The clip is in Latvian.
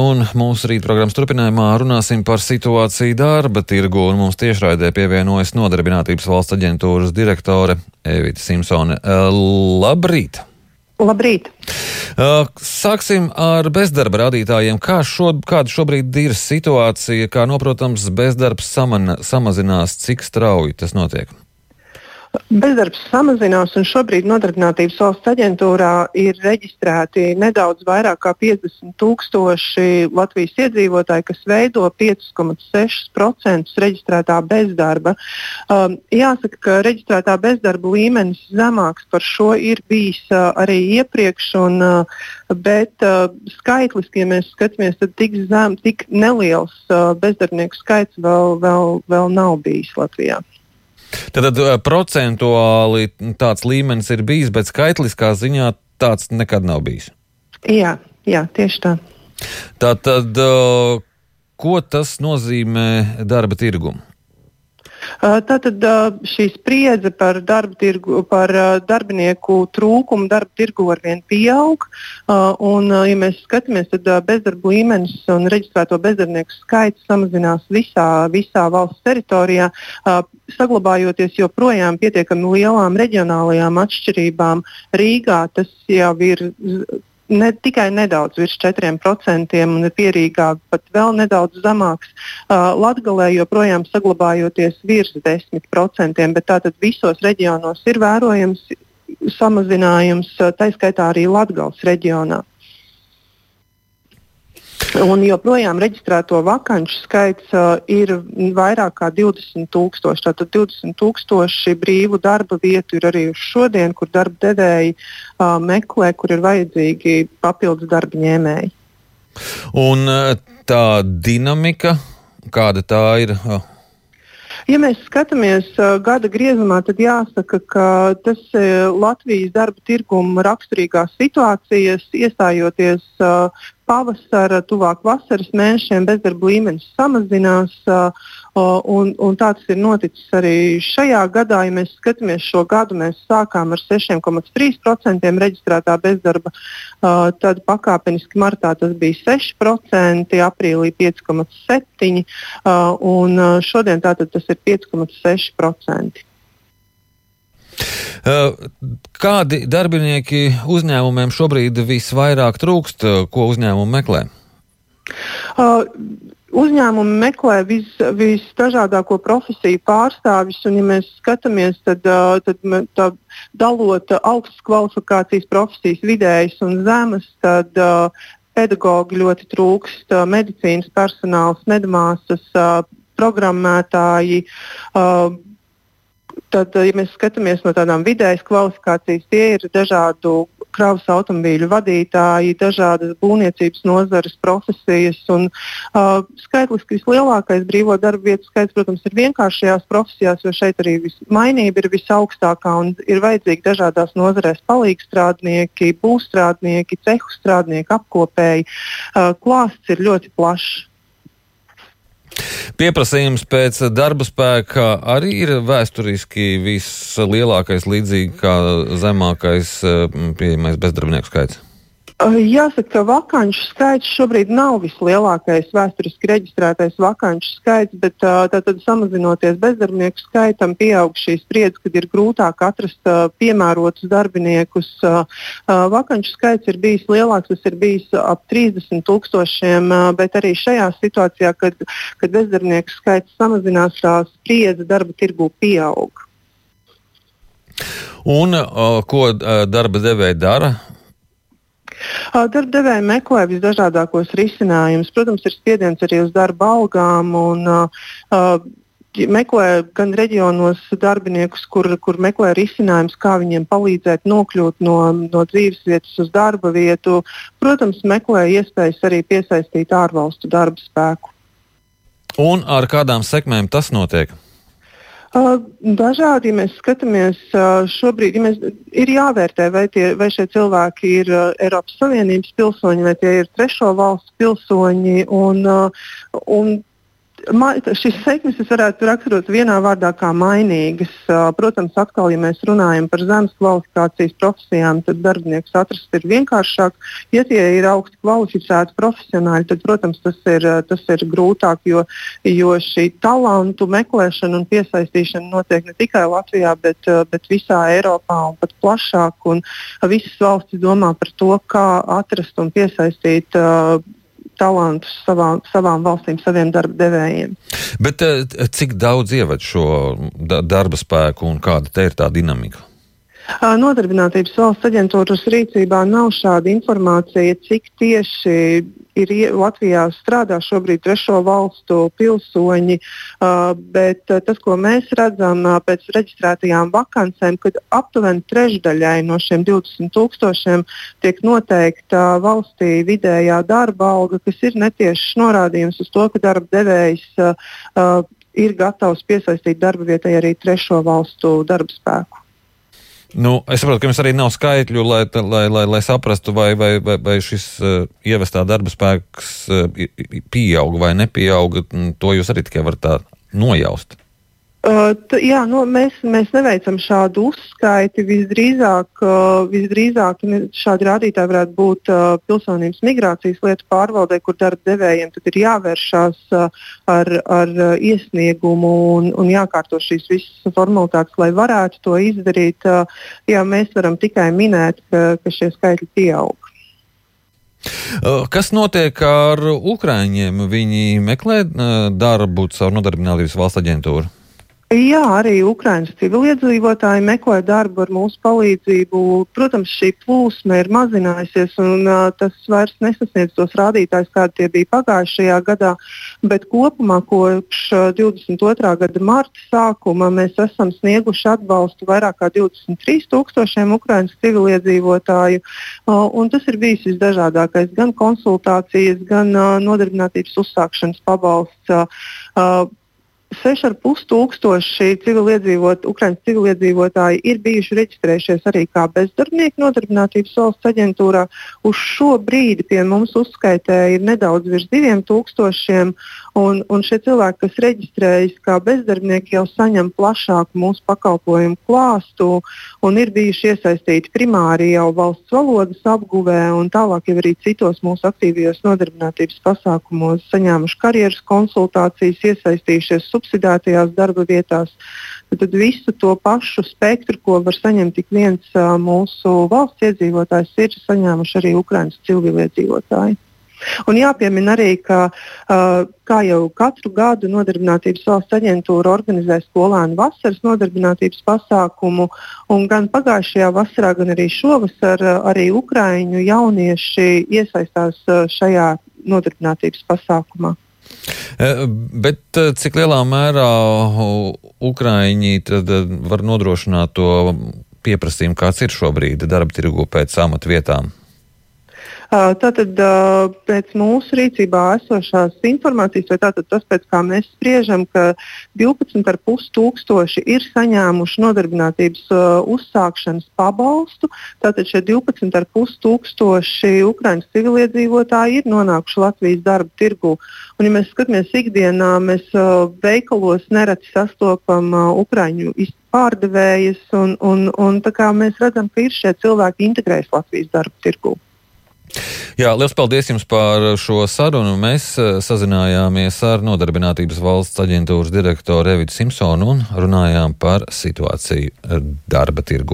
Un mūsu rītprogrammas turpinājumā runāsim par situāciju darba tirgu, un mums tiešraidē pievienojas Nodarbinātības valsts aģentūras direktore Evita Simpsone. Labrīt! Labrīt! Sāksim ar bezdarba rādītājiem. Kā šo, kāda šobrīd ir situācija? Kā noprotams, bezdarbs saman, samazinās, cik strauji tas notiek? Bezdarbs samazinās, un šobrīd Nodarbinātības valsts aģentūrā ir reģistrēti nedaudz vairāk kā 50 tūkstoši Latvijas iedzīvotāji, kas veido 5,6% reģistrētā bezdarba. Um, jāsaka, ka reģistrētā bezdarba līmenis zemāks par šo ir bijis uh, arī iepriekš, un, uh, bet uh, skaitliski, ja mēs skatāmies, tad tik, zem, tik neliels uh, bezdarbnieku skaits vēl, vēl, vēl nav bijis Latvijā. Tad, tad eh, procentuāli tāds līmenis ir bijis, bet skaitliskā ziņā tāds nekad nav bijis. Jā, jā tieši tā. Tā tad, eh, ko tas nozīmē darba tirgumu? Tātad šī spriedze par, tirgu, par darbinieku trūkumu darba tirgu arvien pieaug. Un, ja mēs skatāmies, tad bezdarba līmenis un reģistrēto bezdarbnieku skaits samazinās visā, visā valsts teritorijā, saglabājoties joprojām pietiekami lielām reģionālajām atšķirībām. Rīgā tas jau ir ne tikai nedaudz virs 4%, un pierīgā pat vēl nedaudz zemāks. Uh, Latgalē joprojām saglabājoties virs 10%, bet tātad visos reģionos ir vērojams samazinājums, tā skaitā arī Latgales reģionā. Un joprojām reģistrēto vakanču skaits uh, ir vairāk nekā 20 tūkstoši. Tātad 20 tūkstoši brīvu darba vietu ir arī šodien, kur darba devēji uh, meklē, kur ir vajadzīgi papildus darba ņēmēji. Un uh, tā dinamika, kāda tā ir? Uh. Ja mēs skatāmies uh, gada griezumā, tad jāsaka, ka tas uh, Latvijas darba tirguma raksturīgās situācijas, iestājoties uh, pavasara, tuvāk vasaras mēnešiem bezdarba līmenis samazinās. Un, un tā tas ir noticis arī šajā gadā. Ja mēs skatāmies šo gadu, mēs sākām ar 6,3% reģistrētā bezdarba, tad pakāpeniski martā tas bija 6%, aprīlī 5,7% un šodien tas ir 5,6%. Kādi darbinieki uzņēmumiem šobrīd visvairāk trūkst, ko uzņēmumi meklē? Uh, uzņēmumi meklē vis, visdažādāko profesiju pārstāvis, un, ja mēs skatāmies, tad, tad tā, dalot augstas kvalifikācijas profesijas vidējas un zemes, tad pedagoģi ļoti trūkst, medicīnas personāls, medmāsas, programmētāji. Uh, Tad, ja mēs skatāmies no tādām vidējas kvalifikācijas, tie ir dažādu kravas automobīļu vadītāji, dažādas būvniecības nozares profesijas. Un, uh, skaitliski vislielākais brīvo darba vietu skaits, protams, ir vienkāršajās profesijās, jo šeit arī mainība ir visaugstākā un ir vajadzīgi dažādās nozarēs palīgstrādnieki, būvstrādnieki, cehu strādnieki, apkopēji. Uh, klāsts ir ļoti plašs. Pieprasījums pēc darba spēka arī ir vēsturiski vislielākais, līdzīgi kā zemākais eh, pieejamais bezdarbnieku skaits. Jāsaka, ka vakanču skaits šobrīd nav vislielākais vēsturiski reģistrētais vakanču skaits, bet tātad samazinoties bezdarbnieku skaitam, pieaug šī spriedze, kad ir grūtāk atrast piemērotus darbiniekus. Vakanču skaits ir bijis lielāks, tas ir bijis ap 30 tūkstošiem, bet arī šajā situācijā, kad, kad bezdarbnieku skaits samazinās, tā spriedze darba tirgū pieaug. Un, ko darba devēja dara? Darbdevēji meklē visdažādākos risinājumus. Protams, ir spiediens arī uz darba algām. Un, uh, meklē gan reģionos darbiniekus, kur, kur meklē risinājumus, kā viņiem palīdzēt nokļūt no, no dzīves vietas uz darba vietu. Protams, meklē iespējas arī piesaistīt ārvalstu darba spēku. Un ar kādām sekmēm tas notiek? Dažādi, ja mēs skatāmies šobrīd, ja mēs, ir jāvērtē, vai, tie, vai šie cilvēki ir Eiropas Savienības pilsoņi vai tie ir trešo valstu pilsoņi. Un, un Šis sekmes varētu raksturot vienā vārdā kā mainīgas. Protams, atkal, ja mēs runājam par zemes kvalifikācijas profesijām, tad darbinieks atrast ir vienkāršāk. Ja tie ir augsti kvalificēti profesionāļi, tad, protams, tas ir, tas ir grūtāk, jo, jo šī talantu meklēšana un piesaistīšana notiek ne tikai Latvijā, bet, bet visā Eiropā un pat plašāk. Un visas valstis domā par to, kā atrast un piesaistīt uh, talantus savām, savām valstīm, saviem darba devējiem. Bet eh, cik daudz ievada šo darba spēku un kāda te ir tā dinamika? Nodarbinātības valsts aģentūras rīcībā nav šāda informācija, cik tieši ir Latvijā strādā šobrīd trešo valstu pilsoņi, bet tas, ko mēs redzam pēc reģistrētajām vakancēm, kad aptuveni trešdaļai no šiem 20 tūkstošiem tiek noteikta valstī vidējā darba alga, kas ir netiešs norādījums uz to, ka darba devējs ir gatavs piesaistīt darba vietai arī trešo valstu darba spēku. Nu, es saprotu, ka jums arī nav skaitļu, lai, lai, lai, lai saprastu, vai, vai, vai, vai šis uh, ievestā darba spēks uh, pieauga vai nepieauga. To jūs arī tikai varat nojaust. Uh, jā, nu, mēs, mēs neveicam šādu uzskaiti. Visdrīzāk, uh, visdrīzāk šādi rādītāji varētu būt uh, pilsonības migrācijas lietu pārvaldē, kur darba devējiem ir jāvēršās uh, ar, ar uh, iesniegumu un, un jākārto šīs visas formalitātes, lai varētu to izdarīt. Uh, jā, mēs varam tikai minēt, ka, ka šie skaitļi pieaug. Kas notiek ar Ukrāņiem? Viņi meklē darbu caur nodarbinātības valsts aģentūru. Jā, arī Ukraiņas civiliedzīvotāji meklē darbu ar mūsu palīdzību. Protams, šī plūsma ir mazinājusies, un uh, tas vairs nesasniedz tos rādītājus, kādi tie bija pagājušajā gadā. Bet kopumā, kopš uh, 22. gada marta sākuma, mēs esam snieguši atbalstu vairāk kā 23 tūkstošiem Ukraiņas civiliedzīvotāju. Uh, tas ir bijis visdažādākais - gan konsultācijas, gan uh, nodarbinātības uzsākšanas pabalsts. Uh, 6,5 tūkstoši civiliedzīvot, Ukraiņas civiliedzīvotāji ir bijuši reģistrējušies arī kā bezdarbnieki nodarbinātības valsts aģentūrā. Uz šo brīdi pie mums uzskaitē ir nedaudz virs 2000, un, un šie cilvēki, kas reģistrējas kā bezdarbnieki, jau saņem plašāku mūsu pakalpojumu klāstu un ir bijuši iesaistīti primāri jau valsts valodas apguvē un tālāk jau arī citos mūsu aktīvajos nodarbinātības pasākumos, saņēmuši karjeras konsultācijas, iesaistījušies subsidētajās darba vietās. Tad visu to pašu spektru, ko var saņemt tik viens mūsu valsts iedzīvotājs, ir saņēmuši arī Ukraiņas civiliedzīvotāji. Un jāpiemina arī, ka kā jau katru gadu Nodarbinātības valsts aģentūra organizē skolēnu vasaras nodarbinātības pasākumu, un gan pagājušajā vasarā, gan arī šovasar arī Ukrāņu jaunieši iesaistās šajā nodarbinātības pasākumā. Eh, bet eh, cik lielā mērā Ukraiņi var nodrošināt to pieprasījumu, kāds ir šobrīd darba tirgu pēc amatu vietām? Tātad pēc mūsu rīcībā esošās informācijas, vai tātad tas, pēc kā mēs spriežam, ka 12,5 tūkstoši ir saņēmuši nodarbinātības uzsākšanas pabalstu. Tātad šie 12,5 tūkstoši Ukraiņas civiliedzīvotāji ir nonākuši Latvijas darba tirgu. Un, ja mēs skatāmies ikdienā, mēs veikalos nereti sastopam Ukraiņu pārdevējus, un, un, un mēs redzam, ka ir šie cilvēki integrējas Latvijas darba tirgu. Jā, liels paldies jums par šo sarunu. Mēs eh, sazinājāmies ar Nodarbinātības valsts aģentūras direktoru Evitu Simpsonu un runājām par situāciju darba tirgu.